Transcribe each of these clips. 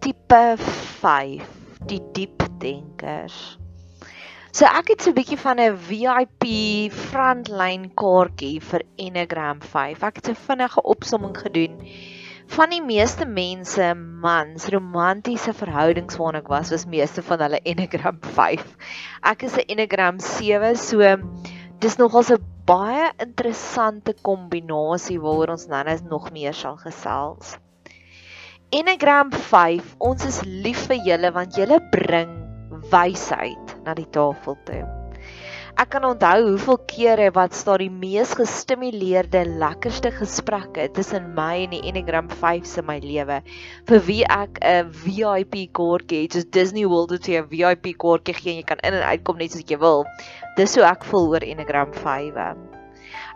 tipe 5, die diep denkers. So ek het so 'n bietjie van 'n VIP frontline kaartjie vir Enneagram 5. Ek het 'n vinnige opsomming gedoen van die meeste mense mans romantiese verhoudings waarna ek was was meeste van hulle Enneagram 5. Ek is 'n Enneagram 7, so dis nogal 'n baie interessante kombinasie waaroor ons nou nog meer sal gesels. Enneagram 5, ons is lief vir julle want julle bring wysheid na die tafel toe. Ek kan onthou hoeveel kere wat staan die mees gestimuleerde, lekkerste gesprekke tussen my en die Enneagram 5 se my lewe. Vir wie ek 'n VIP kaartjie het, soos Disney World het jy 'n VIP kaartjie gee en jy kan in en uitkom net soos jy wil. Dis hoe ek voel oor Enneagram 5.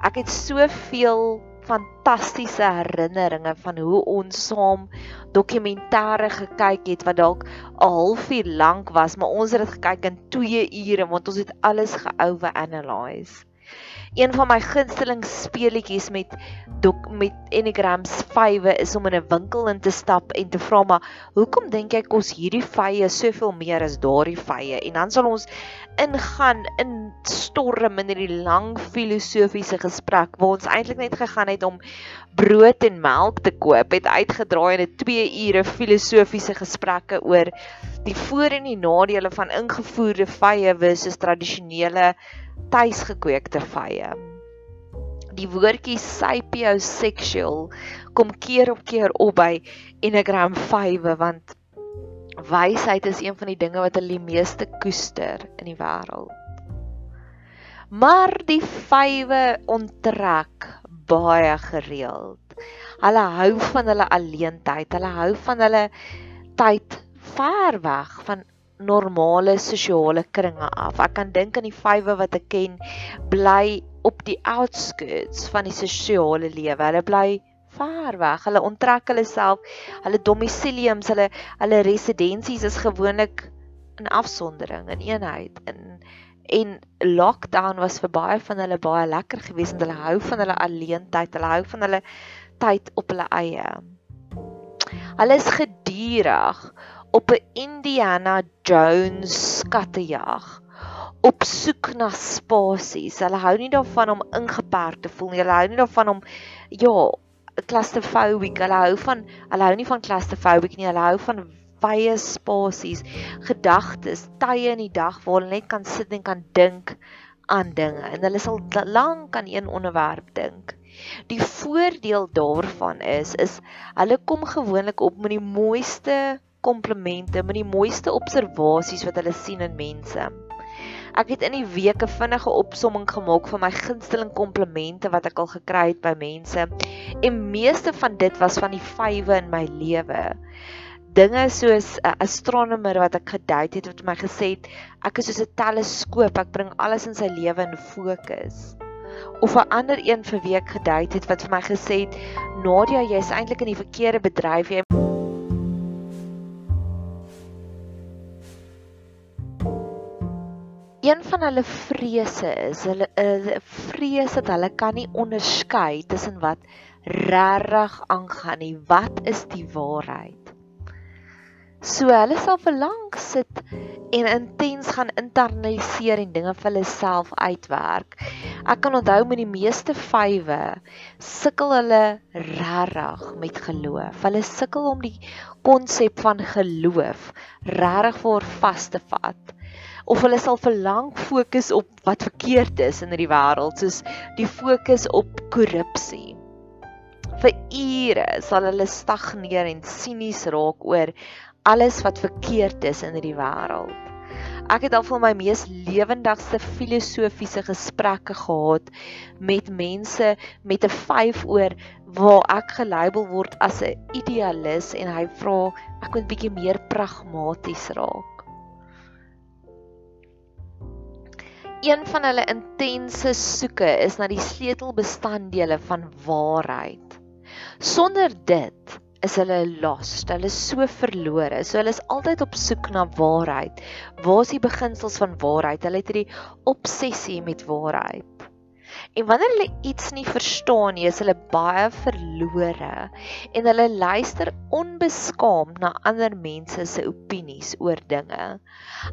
Ek het soveel fantastiese herinneringe van hoe ons saam dokumentêre gekyk het wat dalk 'n halfuur lank was, maar ons het dit gekyk in 2 ure want ons het alles geoue analyse. Een van my gunsteling speletjies met dok met Enneagrams 5 is om in 'n winkel in te stap en te vra maar hoekom dink jy kos hierdie vye soveel meer as daardie vye? En dan sal ons ingaan in storm in hierdie lang filosofiese gesprek waar ons eintlik net gegaan het om brood en melk te koop, het uitgedraai in 'n 2 ure filosofiese gesprekke oor die voor en die nadele van ingevoerde vye versus tradisionele tuisgekweekte vye. Die woordjie sapiosexual kom keer op keer op by Enneagram 5 want wysheid is een van die dinge wat hulle die meeste koester in die wêreld. Maar die vywe onttrek baie gereeld. Hulle hou van hulle alleentyd. Hulle hou van hulle tyd ver weg van normale sosiale kringe af. Ek kan dink aan die vywe wat ek ken bly op die outskirts van die sosiale lewe. Hulle bly ver weg. Hulle onttrek hulle self. Hulle domiciliums, hulle hulle residensies is gewoonlik in afsondering, in eenheid. In en lockdown was vir baie van hulle baie lekker geweest en hulle hou van hulle alleentyd. Hulle hou van hulle tyd op hulle eie. Hulle is gedurig op 'n Indiana Jones skattejag op soek na spasies. Hulle hou nie daarvan om ingeperk te voel nie. Hulle hou nie daarvan om ja, claustrophobic. Hulle hou van hulle hou nie van claustrophobic nie. Hulle hou van wye spasies, gedagtes, tye in die dag waar hulle net kan sit en kan dink aan dinge. En hulle sal lank aan een onderwerp dink. Die voordeel daarvan is is hulle kom gewoonlik op met die mooiste komplimente, met die mooiste observasies wat hulle sien in mense. Ek het in die weke vinnige opsomming gemaak van my gunsteling komplimente wat ek al gekry het by mense en meeste van dit was van die vywe in my lewe. dinge soos 'n astronomer wat ek gedate het wat my gesê het ek is soos 'n teleskoop, ek bring alles in sy lewe in fokus. Of 'n ander een vir wie ek gedate het wat vir my gesê het Nadia, jy's eintlik in die verkeerde bedryf. Jy Een van hulle vrese is hulle hulle vrees dat hulle kan nie onderskei tussen wat regtig aangaan nie. Wat is die waarheid? So hulle sal verlang sit en intens gaan internaliseer en dinge vir hulle self uitwerk. Ek kan onthou met die meeste vywe sukkel hulle regtig met geloof. Hulle sukkel om die konsep van geloof regtig voor vas te vat of hulle sal verlang fokus op wat verkeerd is in hierdie wêreld soos die fokus op korrupsie. Vir ure sal hulle stagneer en sinies raak oor alles wat verkeerd is in hierdie wêreld. Ek het al van my mees lewendigste filosofiese gesprekke gehad met mense met 'n 5 oor waar ek gelabel word as 'n idealis en hy vra ek moet bietjie meer pragmaties raak. Een van hulle intense soeke is na die sleutelbestanddele van waarheid. Sonder dit is hulle lost. Hulle is so verlore. So hulle is altyd op soek na waarheid. Waar is die beginsels van waarheid? Hulle het hierdie obsessie met waarheid. En wanneer hulle iets nie verstaan nie, is hulle baie verlore en hulle luister onbeskaamd na ander mense se opinies oor dinge.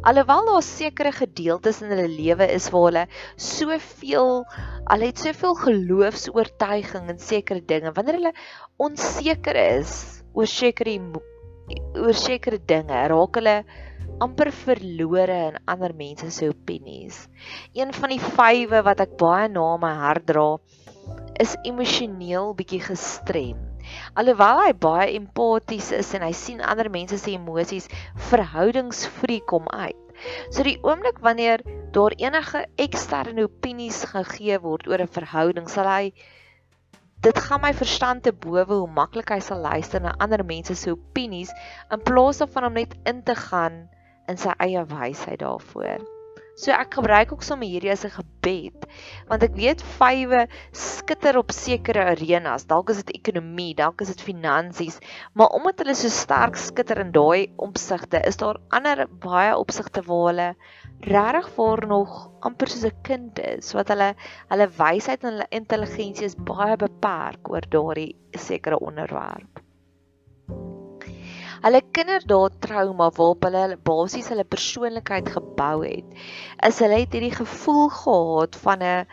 Alhoewel daar sekere gedeeltes in hulle lewe is waar hulle soveel hulle het soveel geloofs-oortuiging in sekere dinge, wanneer hulle onseker is oor sekere oor sekere dinge, raak hulle amper verlore in ander mense se opinies. Een van die vywe wat ek baie na my hart dra, is emosioneel bietjie gestrem. Alhoewel hy baie empaties is en hy sien ander mense se emosies, verhoudingsfreak kom uit. So die oomblik wanneer daar enige eksterne opinies gegee word oor 'n verhouding, sal hy dit gaan my verstand te bowe hoe maklik hy sal luister na ander mense se opinies in plaas daarvan om net in te gaan in sy eie wysheid daarvoor. So ek gebruik ook sommer hierdie as 'n gebed want ek weet vywe skitter op sekere arenas. Dalk is dit ekonomie, dalk is dit finansies, maar omdat hulle so sterk skitter in daai opsigte, is daar ander baie opsigte waar hulle regtig vir nog amper soos 'n kind is wat hulle hulle wysheid en hulle intelligensie is baie beperk oor daardie sekere onderwerp hulle kinderdaad trauma waarop hulle basies hulle persoonlikheid gebou het, is hulle het hierdie gevoel gehad van 'n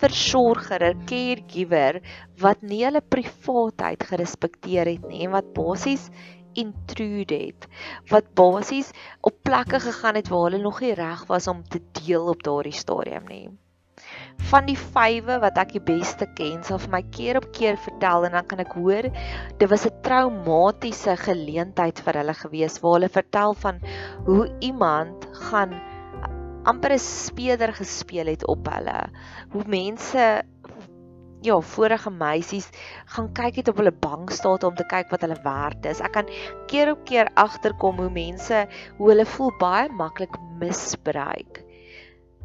versorger, 'n caregiver wat nie hulle privaatheid gerespekteer het nie en wat basies intrude het wat basies op plekke gegaan het waar hulle nog nie reg was om te deel op daardie stadium nie van die vywe wat ek die beste ken sal vir my keer op keer vertel en dan kan ek hoor dit was 'n traumatiese geleentheid vir hulle gewees waar hulle vertel van hoe iemand gaan amper 'n speeder gespeel het op hulle. Hoe mense ja vorige meisies gaan kyk het op hulle bankstaat om te kyk wat hulle werd is. Ek kan keer op keer agterkom hoe mense hoe hulle voel baie maklik misbruik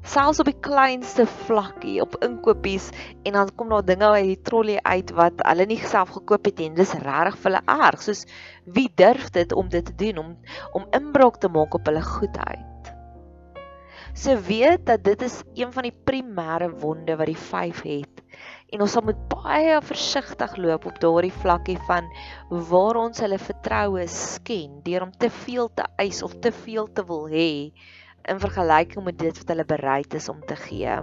selfs op die kleinste vlakkie op inkopies en dan kom daar dinge uit die trolley uit wat hulle nie self gekoop het en dis regtig vir hulle erg soos wie durf dit om dit te doen om om inbraak te maak op hulle goedheid so weet dat dit is een van die primêre wonde wat die 5 het en ons moet baie versigtig loop op daardie vlakkie van waar ons hulle vertroue sken deur om te veel te eis of te veel te wil hê in vergelyking met dit wat hulle bereid is om te gee.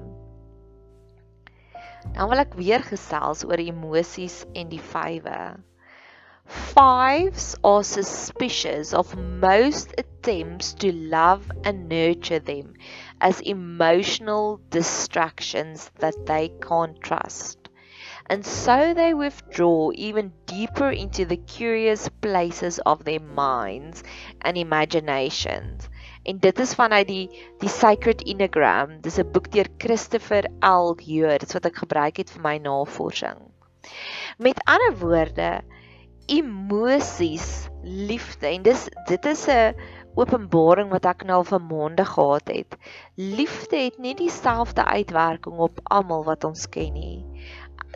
Dan wil ek weer gesels oor emosies en die vywe. Fives are suspicious of most attempts to love and nurture them as emotional distractions that they can't trust. And so they withdraw even deeper into the curious places of their minds and imaginations en dit is vanuit die die Sacred Enneagram. Dis 'n boek deur Christopher L. Heard. Dit wat ek gebruik het vir my navorsing. Met ander woorde, emosies liefde en dis dit is 'n openbaring wat ek nou al vir maande gehad het. Liefde het nie dieselfde uitwerking op almal wat ons ken nie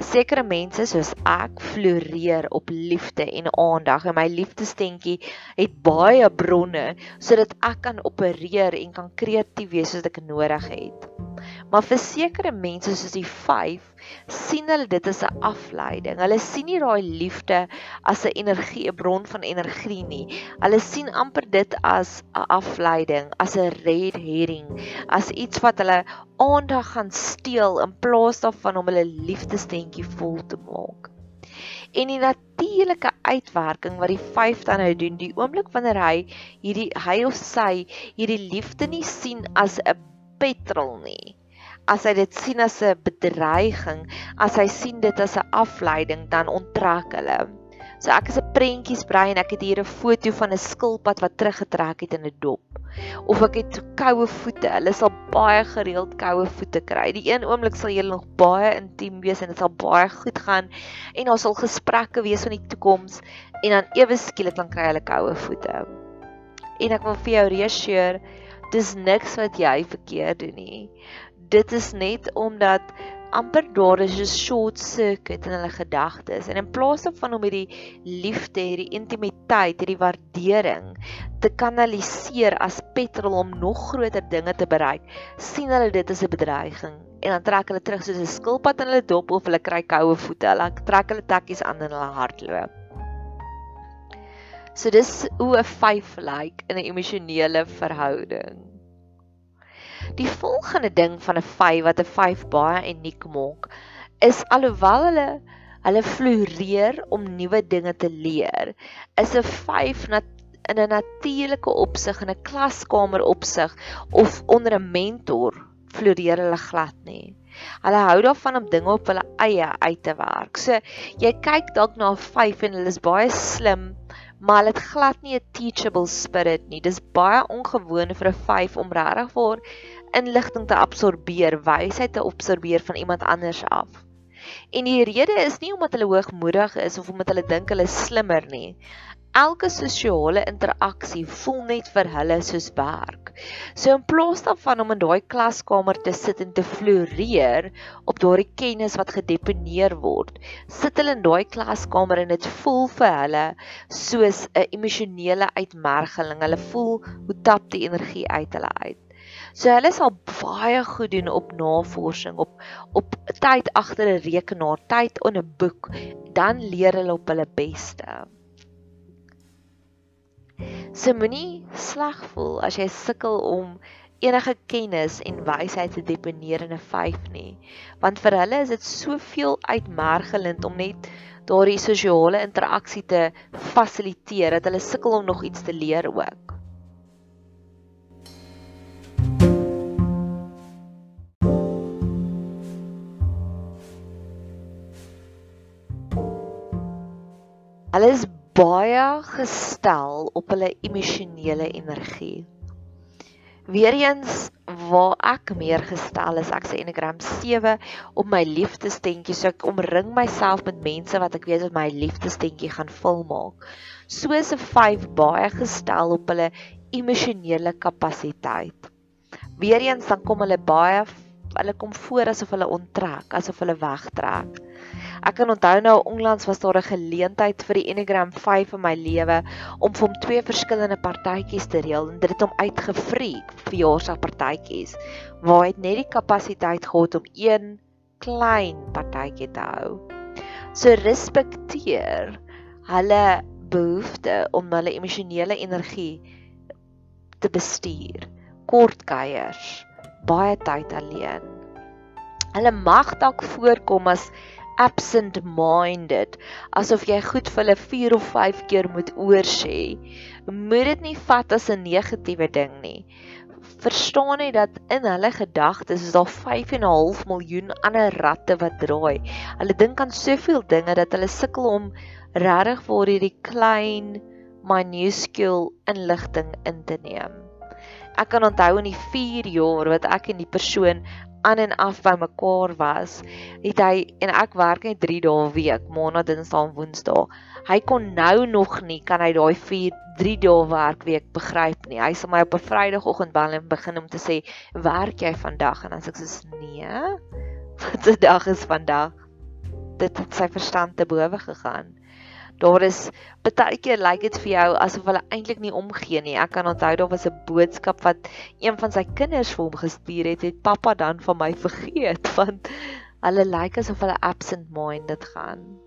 sekere mense soos ek floreer op liefde en aandag en my liefdestentjie het baie bronne sodat ek kan opereer en kan kreatief wees soos ek nodig het. Maar vir sekere mense soos die 5 sien hulle dit as 'n afleiding. Hulle sien nie daai liefde as 'n energie, 'n bron van energie nie. Hulle sien amper dit as 'n afleiding, as 'n red herring, as iets wat hulle aandag gaan steel in plaas daarvan om hulle liefdestentjie vol te maak. En die natuurlike uitwerking wat die 5 dan nou doen, die oomblik wanneer hy hierdie hy of sy hierdie liefde nie sien as 'n petrol nie as hy dit sien as 'n bedreiging, as hy sien dit as 'n afleiding, dan onttrek hulle. So ek is 'n prentjiesbrein, ek het hier 'n foto van 'n skilpad wat teruggetrek het in 'n dop. Of ek het koue voete. Hulle sal baie gereeld koue voete kry. Die een oomblik sal jy nog baie intiem wees en dit sal baie goed gaan en daar sal gesprekke wees van die toekoms en dan ewe skielik dan kry hulle koue voete. En ek wil vir jou reassureer, dis niks wat jy verkeerd doen nie dit is net omdat amper daar is 'n short circuit in hulle gedagtes en in plaas daarvan om hierdie liefde, hierdie intimiteit, hierdie waardering te kanaliseer as petrol om nog groter dinge te bereik, sien hulle dit as 'n bedreiging en dan trek hulle terug soos 'n skilpad in hulle dop of hulle kry koue voete. Hulle trek hulle tekkies aan en hulle hardloop. So dis hoe 'n 5 lyk like in 'n emosionele verhouding. Die volgende ding van 'n 5 wat 'n 5 baie uniek maak, is alhoewel hulle hulle floreer om nuwe dinge te leer, is 'n 5 nat in 'n natuurlike opsig in 'n klaskamer opsig of onder 'n mentor floreer hulle glad nie. Hulle hou daarvan om dinge op hulle eie uit te werk. So jy kyk dalk na 'n 5 en hulle is baie slim, maar hulle het glad nie 'n teachable spirit nie. Dis baie ongewoon vir 'n 5 om regtig vir inligting te absorbeer, wysheid te absorbeer van iemand anders af. En die rede is nie omdat hulle hoogmoedig is of omdat hulle dink hulle slimmer nie. Elke sosiale interaksie voel net vir hulle soos werk. So in plaas daarvan om in daai klaskamer te sit en te floreer op daardie kennis wat gedeponeer word, sit hulle in daai klaskamer en dit voel vir hulle soos 'n emosionele uitmergeling. Hulle voel hoe tap die energie uit hulle uit. So hulle sal baie goed doen op navorsing, op op tyd agter 'n rekenaar, tyd in 'n boek, dan leer hulle op hulle beste. So moenie sleg voel as jy sukkel om enige kennis en wysheid te deponeer in 'n 5 nie, want vir hulle is dit soveel uitmergelend om net daardie sosiale interaksie te fasiliteer dat hulle sukkel om nog iets te leer ook. Hulle is baie gestel op hulle emosionele energie. Weereens waar ek meer gestel is, ek sê Enneagram 7 op my liefdestentjie, so ek omring myself met mense wat ek weet wat my liefdestentjie gaan volmaak. Soos 'n 5 baie gestel op hulle emosionele kapasiteit. Weereens dan kom hulle baie hulle kom voor asof hulle onttrek, asof hulle wegtrek. Ek kan onthou nou onlangs was daar 'n geleentheid vir die Enneagram 5 in my lewe om vir hom twee verskillende partytjies te reël en dit het hom uitgevreek vir verjaarsdagpartytjies waar hy net die kapasiteit gehad om een klein partytjie te hou. So respekteer hulle behoefte om hulle emosionele energie te bestuur. Kort kuiers, baie tyd alleen. Hulle mag dalk voorkom as absent minded asof jy goed vir hulle 4 of 5 keer moet oorsê. Moet dit nie vat as 'n negatiewe ding nie. Verstaan jy dat in hulle gedagtes is daar 5 en 'n half miljoen ander ratte wat draai. Hulle dink aan soveel dinge dat hulle sukkel om regtig vir hierdie klein minuscule inligting in te neem. Ek kan onthou in die 4 jaar wat ek en die persoon aan en af by mekaar was, het hy en ek werk net 3 dae 'n week, maandag, dinsdag en woensdae. Hy kon nou nog nie kan hy daai 4 3 dae werkweek begryp nie. Hy sê my op 'n Vrydagoggend bel en begin om te sê, "Werk jy vandag?" En dan sê ek soos, "Nee. Wat 'n dag is vandag?" Dit het sy verstand te bowe gegaan. Daar is baie keer lyk like dit vir jou asof hulle eintlik nie omgee nie. Ek kan onthou daar was 'n boodskap wat een van sy kinders vir hom gestuur het, het pappa dan van my vergeet want hulle lyk like asof hulle absent minded gaan.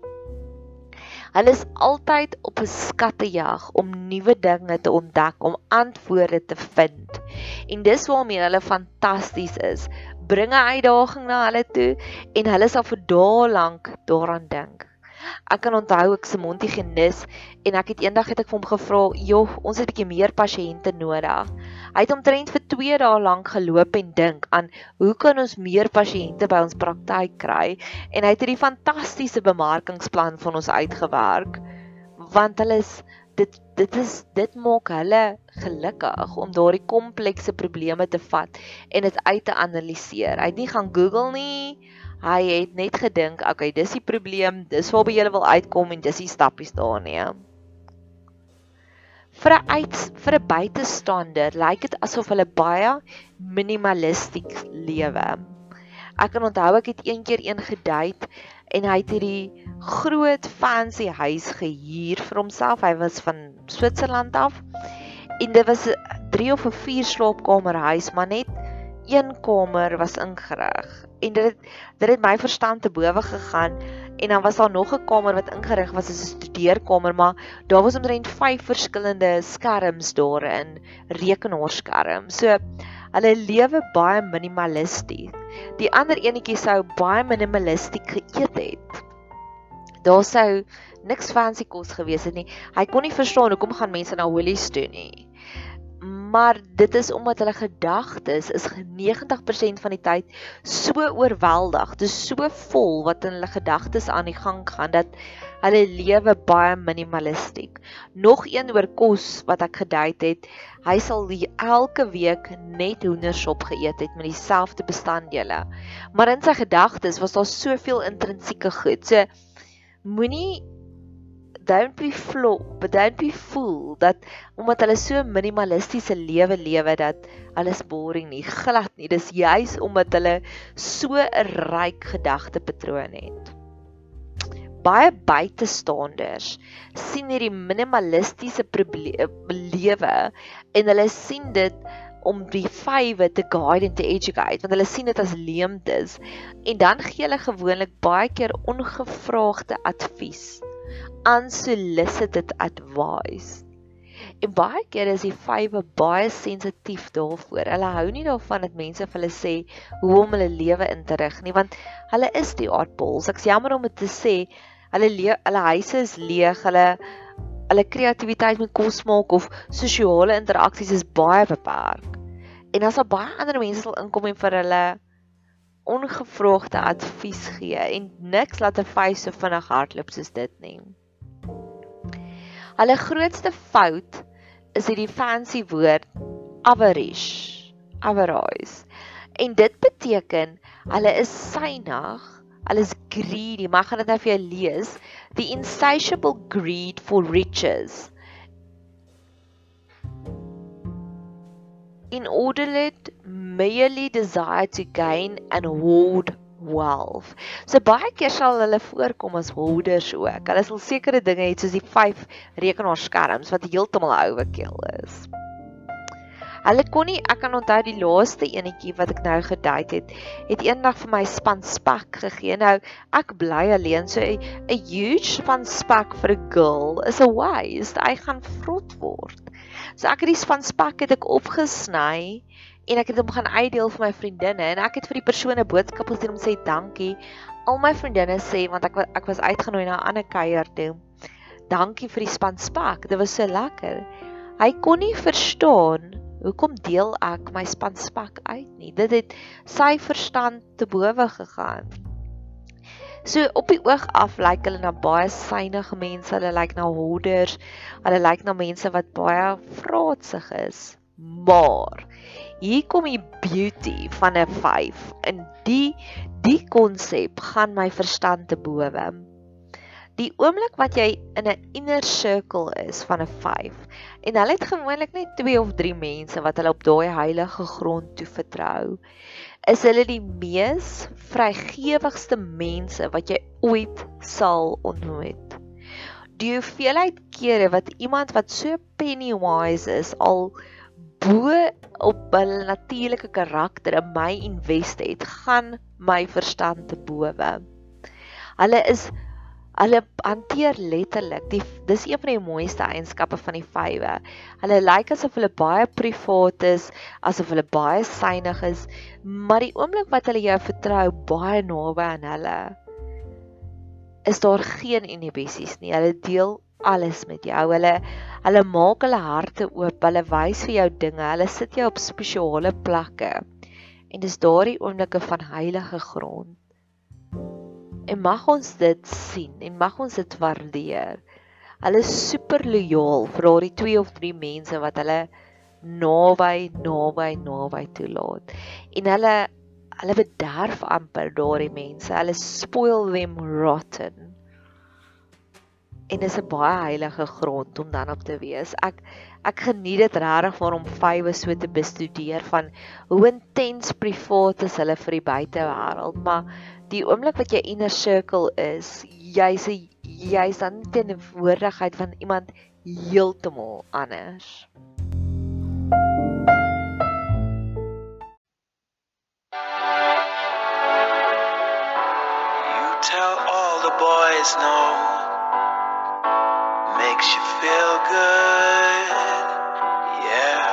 Hulle is altyd op 'n skattejag om nuwe dinge te ontdek, om antwoorde te vind. En dis waarmee hulle fantasties is. Bring 'n uitdaging na hulle toe en hulle sal vir dae lank daaraan dink. Ek kan onthou ek se mondhygiënis en ek het eendag het ek vir hom gevra, "Joh, ons het 'n bietjie meer pasiënte nodig." Hy het omtrent vir 2 dae lank geloop en dink aan hoe kan ons meer pasiënte by ons praktyk kry en hy het hierdie fantastiese bemarkingsplan van ons uitgewerk want hulle is dit dit is dit maak hulle gelukkig om daardie komplekse probleme te vat en dit uit te analiseer. Hy het nie gaan Google nie. Hy het net gedink, okay, dis die probleem, dis waarby jy wil uitkom en dis die stappies daarin. Vir 'n uit vir 'n buitestander lyk dit asof hulle baie minimalisties lewe. Ek kan onthou ek het eendag een gedate en hy het hierdie groot fancy huis gehuur vir homself. Hy was van Switserland af. En dit was 'n 3 of 'n 4 slaapkamer huis, maar net een kamer was ingerig en dit het, dit het my verstand te bowe gegaan en dan was daar nog 'n kamer wat ingerig was as 'n studeerkamer maar daar was omtrent 5 verskillende skerms daarin rekenaarskerms. So hulle lewe baie minimalisties die ander enetjie sou baie minimalisties geëet het. Daar sou niks fancy kos gewees het nie. Hy kon nie verstaan hoekom gaan mense na Woolies toe nie maar dit is omdat hulle gedagtes is 90% van die tyd so oorweldig, dit is so vol wat in hulle gedagtes aan die gang gaan dat hulle lewe baie minimalisties. Nog een oor kos wat ek gedui het, hy sal elke week net hoendersop geëet het met dieselfde bestanddele. Maar in sy gedagtes was daar soveel intrinsieke goed. So moenie don't be flow, but don't be fool dat omdat hulle so minimalistiese lewe lewe dat alles boring nie, glad nie. Dis juis omdat hulle so 'n ryk gedagtepatroon het. Baie buitestanders sien hierdie minimalistiese lewe en hulle sien dit om die vywe te guide en te educate want hulle sien dit as leemtes en dan gee hulle gewoonlik baie keer ongevraagde advies unsolicited advice. En baie keer is die vywe baie sensitief daarvoor. Hulle hou nie daarvan dat mense vir hulle sê hoe om hulle lewe in te rig nie, want hulle is die aardpols. Ek's jammer om dit te sê. Hulle hulle huise is leeg. Hulle hulle kreatiwiteit met kos maak of sosiale interaksies is baie beperk. En as daar baie ander mense sal inkom en vir hulle ongevraagde advies gee en niks laat 'n vyf so vinnig hardloop soos dit nie. Hulle grootste fout is hierdie fancy woord average. Average. En dit beteken hulle is synig, hulle is greedy, maar gaan dit nou vir jou lees, the insatiable greed for riches. In order it merely desire to gain and hoard wealth. So baie keer sal hulle voorkom as holders ook. Hulle sal sekere dinge hê soos die 5 rekenaarskerms wat heeltemal overkill is. Hulle kon nie, ek kan onthou die laaste enetjie wat ek nou gedate het, het eendag vir my span spek gegee. Nou, ek bly alleen, so 'n huge span spek vir 'n girl is a waste. Hy gaan vrot word. So ek het die span spek het ek opgesny en ek het hom gaan uitdeel vir my vriendinne en ek het vir die persone boodskappe gestuur om sê dankie. Al my vriendinne sê want ek ek was uitgenooi na 'n ander kuier toe. Dankie vir die span spak. Dit was so lekker. Hy kon nie verstaan hoekom deel ek my span spak uit nie. Dit het sy verstand te bowe gegaan. So op die oog af lyk like hulle na baie synige mense, hulle lyk like na hoorders, hulle lyk like na mense wat baie vraatsig is. Maar Hier kom die beauty van 'n 5 en die die konsep gaan my verstand te bowe. Die oomblik wat jy in 'n inner circle is van 'n 5 en hulle het gewoonlik net 2 of 3 mense wat hulle op daai heilige grond toe vertrou, is hulle die mees vrygewigste mense wat jy ooit sal ontmoet. Die hoeveelheid kere wat iemand wat so pennywise is al bo op hulle natuurlike karakter in my invest het, gaan my verstand te bowe. Hulle is Hulle hanteer letterlik die dis een van die mooiste eienskappe van die vywe. Hulle lyk asof hulle baie privaat is, asof hulle baie synig is, maar die oomblik wat hulle jou vertrou baie naby aan hulle, is daar geen inhibisies nie. Hulle deel alles met jou. Hulle hulle maak hulle harte oop. Hulle wys vir jou dinge. Hulle sit jou op spesiale plekke. En dis daardie oomblikke van heilige grond En mag ons dit sien en mag ons dit waardeer. Hulle is super lojaal vir daardie 2 of 3 mense wat hulle naby, naby, naby toelaat. En hulle hulle bederf amper daardie mense. Hulle spoil them rotten. En dis 'n baie heilige grond om dan op te wees. Ek ek geniet dit regtig vir om vywe so te bestudeer van hoe intens privaat is hulle vir die buitewêreld, maar die oomblik wat jy inner circle is, jy's jy's dan teen die woordigheid van iemand heeltemal anders. You tell all the boys no makes you feel good. Yeah.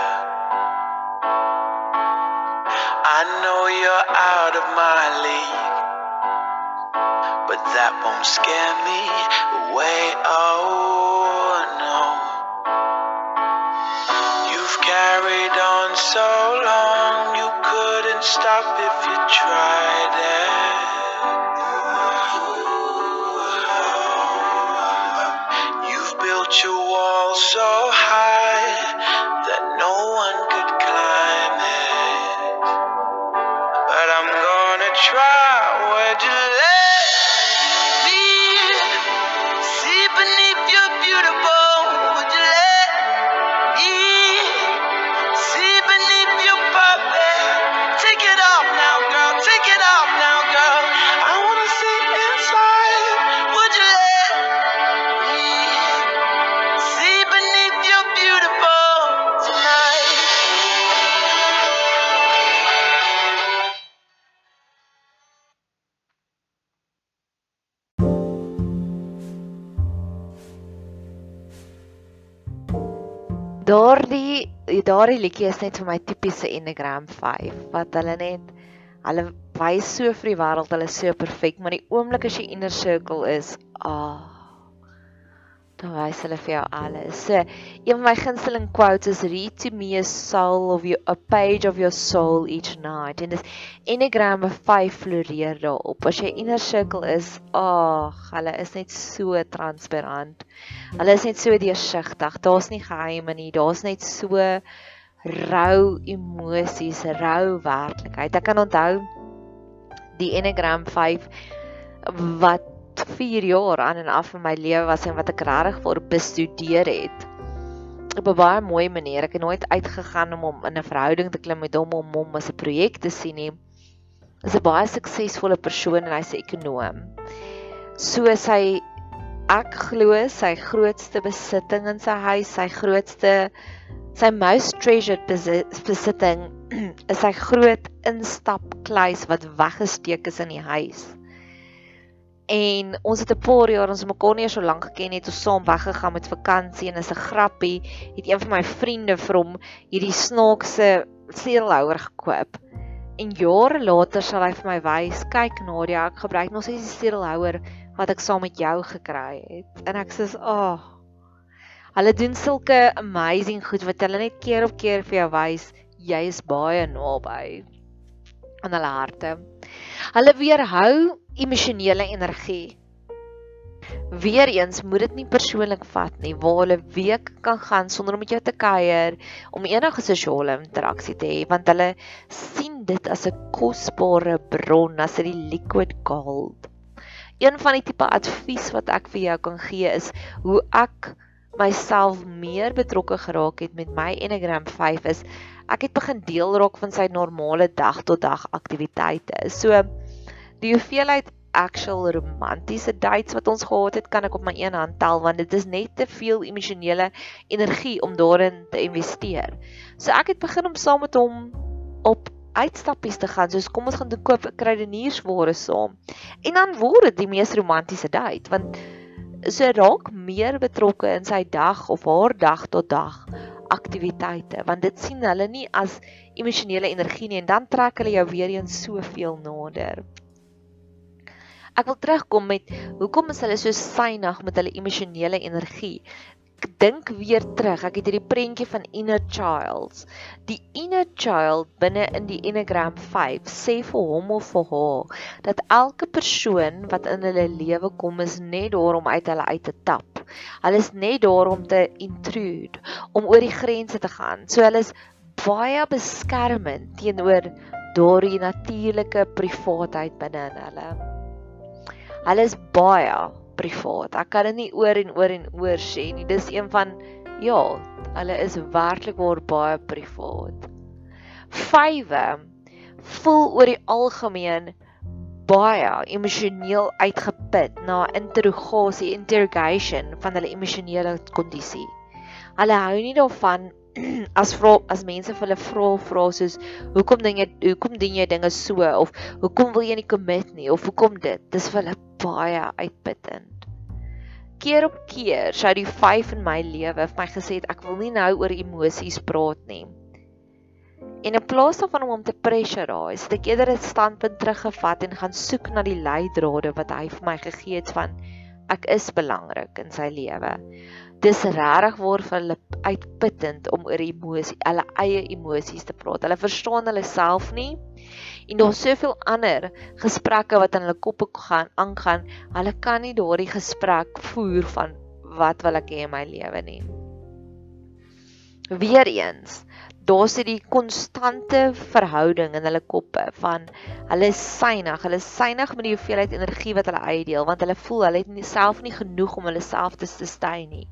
I know you're out of my league but that won't scare me away. Oh no, you've carried on so long, you couldn't stop if you tried it. So. Daardie daardie liedjie is net vir my tipiese Enneagram 5 wat hulle net hulle wys so vir die wêreld hulle is so perfek, maar die oomblik as jy inner circle is, ah. oh, dan wys hulle vir jou alles. So, een van my gunsteling quotes is read to me a soul of your a page of your soul each night. En dis Enneagram 5 floreer daarop. As jy inner circle is, ag, oh, hulle is net so transparant. Hulle is net so deursigtig. Daar's nie geheime nie. Daar's net so rou emosies, rou werklikheid. Ek kan onthou die Enneagram 5 wat 4 jaar aan en af in my lewe was en wat ek regtig vir bestudeer het. Op 'n baie mooi manier. Ek het nooit uitgegaan om hom in 'n verhouding te klim met hom om hom as 'n projek te sien nie. Is 'n baie suksesvolle persoon en hy's 'n ekonoom. So sy ek glo sy grootste besitting in sy huis, sy grootste sy most treasured besitting is sy groot instapkluis wat weggesteek is in die huis. En ons het 'n paar jaar ons mekaar nie so lank geken het, ons saam weggegaan met vakansie en is 'n grappie, het een van my vriende vir hom hierdie snaakse seelhouer gekoop. En jare later sal hy vir my wys, kyk Nadia, ek gebruik nog steeds die seelhouer wat ek saam met jou gekry het. En ek sê, "Ag, oh, hulle doen sulke amazing goed wat hulle net keer op keer vir jou wys, jy is baie naby aan hulle harte." Hulle weerhou emosionele energie. Weereens moet dit nie persoonlik vat nie waar hulle week kan gaan sonder om met jou te kuier om enige sosiale interaksie te hê want hulle sien dit as 'n kosbare bron as dit die liquid gold. Een van die tipe advies wat ek vir jou kan gee is hoe ek myself meer betrokke geraak het met my Enneagram 5 is ek het begin deel raak van sy normale dag tot dag aktiwiteite. So die hoeveelheid actual romantiese dates wat ons gehad het, kan ek op my een hand tel want dit is net te veel emosionele energie om daarin te investeer. So ek het begin om saam met hom op uitstappies te gaan, soos kom ons gaan koop kruideniersware saam. En dan word dit die mees romantiese date want so raak meer betrokke in sy dag of haar dag tot dag aktiwiteite want dit sien hulle nie as emosionele energie nie en dan trek hulle jou weer eens soveel nader. Ek wil terugkom met hoekom is hulle so synig met hulle emosionele energie? Ek dink weer terug, ek het hierdie prentjie van inner childs. Die inner child binne in die Enneagram 5 sê vir hom of vir haar dat elke persoon wat in hulle lewe kom is net daar om uit hulle uit te tap. Hulle is net daar om te intrude, om oor die grense te gaan. So hulle is baie beskermend teenoor daardie natuurlike privaatheid binne in hulle. Hulle is baie privaat. Ek kan dit nie oor en oor en oor sê nie. Dis een van ja, hulle is werklik waar baie privaat. Vywe voel oor die algemeen baie emosioneel uitgeput na interrogasie, interrogation van hulle emosionele kondisie. Hulle hou nie daarvan as vra as mense vir hulle vra vra soos hoekom ding jy hoekom doen jy dinge so? of hoekom wil jy nie commit nie? of hoekom dit? Dis vir hulle baie uitputtend. Keer op keer sou die 5 in my lewe vir my gesê het ek wil nie nou oor emosies praat nie. En in plaas daarvan om hom te pressurize het ek eerder 'n standpunt teruggevat en gaan soek na die leidrade wat hy vir my gegee het van ek is belangrik in sy lewe dis regtig waar vir hulle uitputtend om oor emosie, hulle eie emosies te praat. Hulle verstaan hulle self nie. En daar's soveel ander gesprekke wat in hulle koppe gaan aangaan. Hulle kan nie daardie gesprek voer van wat wil ek hê in my lewe nie. Weereens, daar sit die konstante verhouding in hulle koppe van hulle synig, hulle synig met die hoeveelheid energie wat hulle uitdeel want hulle voel hulle het nie self nie genoeg om hulle self te sustain nie.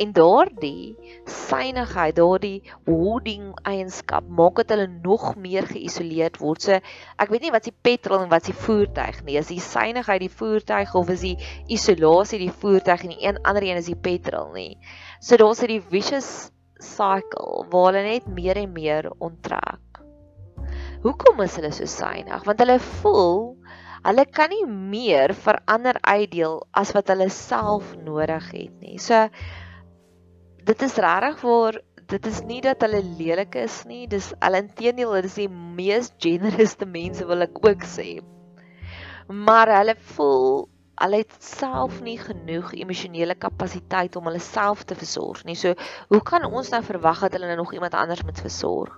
En daardie synigheid, daardie holding eienskap maak dat hulle nog meer geïsoleerd word. So ek weet nie wat se petrol en wat se voertuig nie. Is die synigheid die voertuig of is die isolasie die voertuig en die een ander een is die petrol nie. So daar's hierdie vicious cycle waar hulle net meer en meer onttrek. Hoekom is hulle so synig? Want hulle voel hulle kan nie meer verander uitdeel as wat hulle self nodig het nie. So dit is regtig waar dit is nie dat hulle lelik is nie, dis alintedeel dit is die mees generouste mense wil ek ook sê. Maar hulle voel hulle het self nie genoeg emosionele kapasiteit om hulle self te versorg nie. So, hoe kan ons nou verwag dat hulle nou nog iemand anders moet versorg?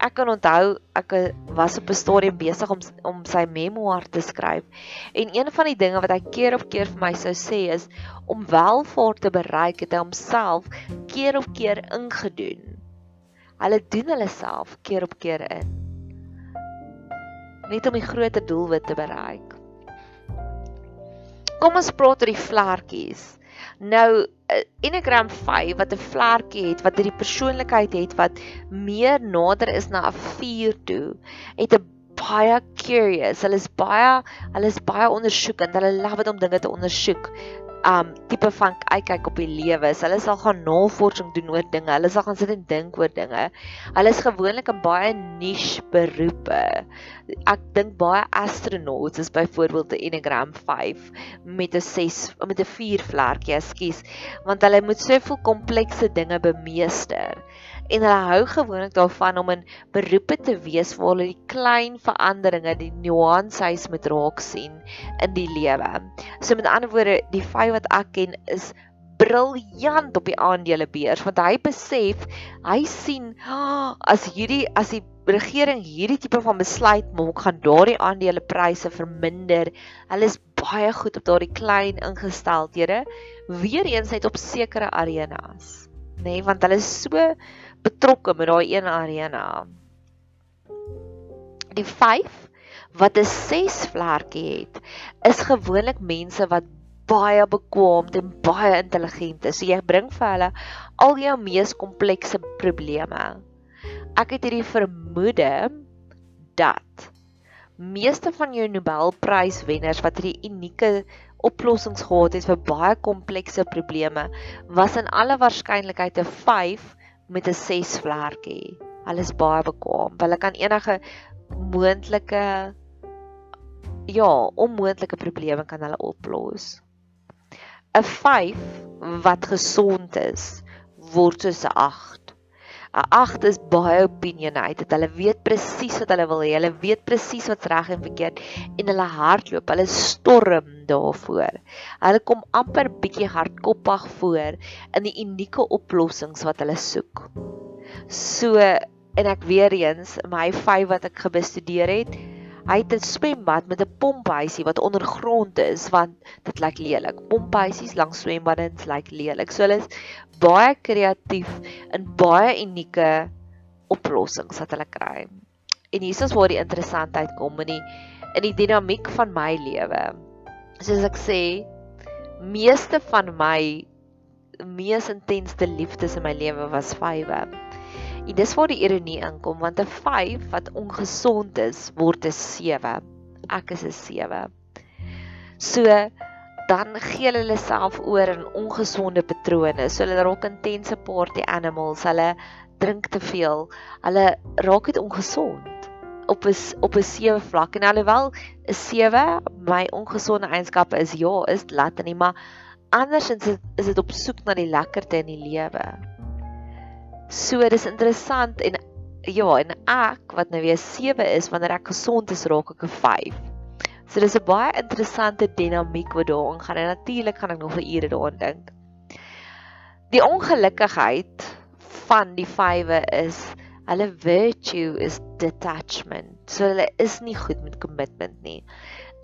Ek kan onthou ek was op 'n stadium besig om om sy memoir te skryf en een van die dinge wat hy keer op keer vir my sou sê is om welvaart te bereik het hy homself keer op keer ingedoen. Hulle doen hulle self keer op keer in net om die groter doelwit te bereik. Kom ons praat oor die vlekkies. Nou eh, Enneagram 5 wat 'n vlekkie het wat hierdie persoonlikheid het wat meer nader is na 'n 4 toe, het 'n baie curious. Hulle is baie hulle is baie ondersoekend. Hulle love dit om dinge te ondersoek um tipe van uitkyk op die lewe. Hulle sal gaan navorsing doen oor dinge. Hulle sal gaan sit en dink oor dinge. Hulle is gewoonlik 'n baie niche beroepe. Ek dink baie astronauts is byvoorbeeld 'n Enneagram 5 met 'n 6 met 'n 4 vlekkie, ekskuus, want hulle moet soveel komplekse dinge bemeester en hulle hou gewoonlik daarvan om in beroepe te wees waar hulle die klein veranderinge, die nuances moet raak sien in die lewe. So met ander woorde, die vyf wat ek ken is briljant op die aandelebeurs want hy besef, hy sien oh, as hierdie as die regering hierdie tipe van besluit maak, gaan daardie aandelepryse verminder. Hulle is baie goed op daardie klein ingesteldhede weer eens uit op sekere arenas nê nee, want hulle is so betrokke met daai een arena. Die 5 wat 'n 6 vlekkie het is gewoonlik mense wat baie bekwame en baie intelligent is. So jy bring vir hulle al jou mees komplekse probleme. Ek het hierdie vermoede dat meeste van jou Nobelpryswenners wat hierdie unieke oplossings gehad het vir baie komplekse probleme was in alle waarskynlikheid 'n 5 met 'n 6 vlekkie. Hulle is baie bekwam. Hulle kan enige moontlike ja, onmoontlike probleme kan hulle oplos. 'n 5 wat gesond is word soos 'n 8 'n 8 is baie opinionated. Hulle weet presies wat hulle wil hê. Hulle weet presies wat's reg en verkeerd en hulle hardloop. Hulle storm daarvoor. Hulle kom amper bietjie hardkoppig voor in die unieke oplossings wat hulle soek. So en ek weer eens my 5 wat ek gebestudeer het, Hy het 'n swembad met 'n pomphuisie wat ondergrond is want dit lyk lelik. Pomphuisies langs swembaddens lyk lelik. So hulle is baie kreatief en baie unieke oplossings wat hulle kry. En hier is waar die interessantheid kom in die in die dinamiek van my lewe. Soos ek sê, meeste van my mees intense liefdes in my lewe was vywe. En dis waar die ironie inkom want 'n 5 wat ongesond is word 'n 7. Ek is 'n 7. So dan gee hulle self oor in ongesonde patrone. So hulle raak intense party animals. Hulle drink te veel. Hulle raak dit ongesond op 'n op 'n 7 vlak. En alhoewel 'n 7 my ongesonde eienskappe is ja, is laat nie, maar andersins is dit op soek na die lekkerte in die lewe. So dis interessant en ja, en ek wat nou weer 7 is wanneer ek gesond is raak ek 'n 5. So dis 'n baie interessante dinamiek wat daarin gaan en natuurlik gaan ek nog vir ure daaraan dink. Die ongelukkigheid van die 5e is hulle virtue is detachment. So hulle is nie goed met commitment nie.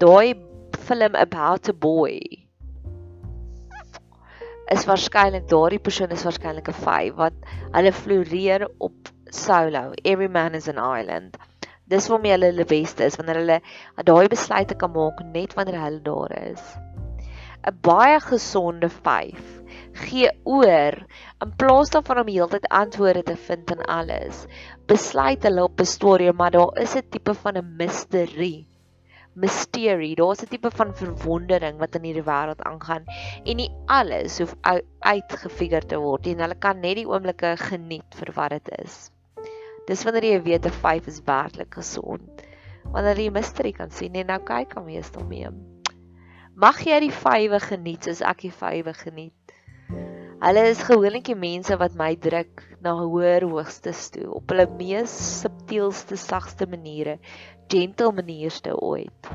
Daai film about a boy is waarskynlik daardie persoon is waarskynlik 'n 5 wat hulle floreer op solo. Every man is an island. Dis waarmee hulle hulle beste is wanneer hulle daai besluite kan maak net wanneer hulle daar is. 'n Baie gesonde 5 gee oor in plaas daarvan om heeltyd antwoorde te vind in alles. Besluit hulle op 'n storie, maar daar is 'n tipe van 'n misterie mystery. Daar's 'n tipe van verwondering wat in hierdie wêreld aangaan en nie alles hoef uitgefigure te word nie. Hulle kan net die oomblikke geniet vir wat dit is. Dis wanneer jy weet 'n 5 is werklik gesond. Wanneer jy mystery kan sien en nou kyk hom meestal mee. Mag jy die 5e geniet soos ek die 5e geniet. Hulle is gewoonlik die mense wat my druk na hoër hoogstes toe op hulle mees subtielste sagste maniere gentle manierste ooit.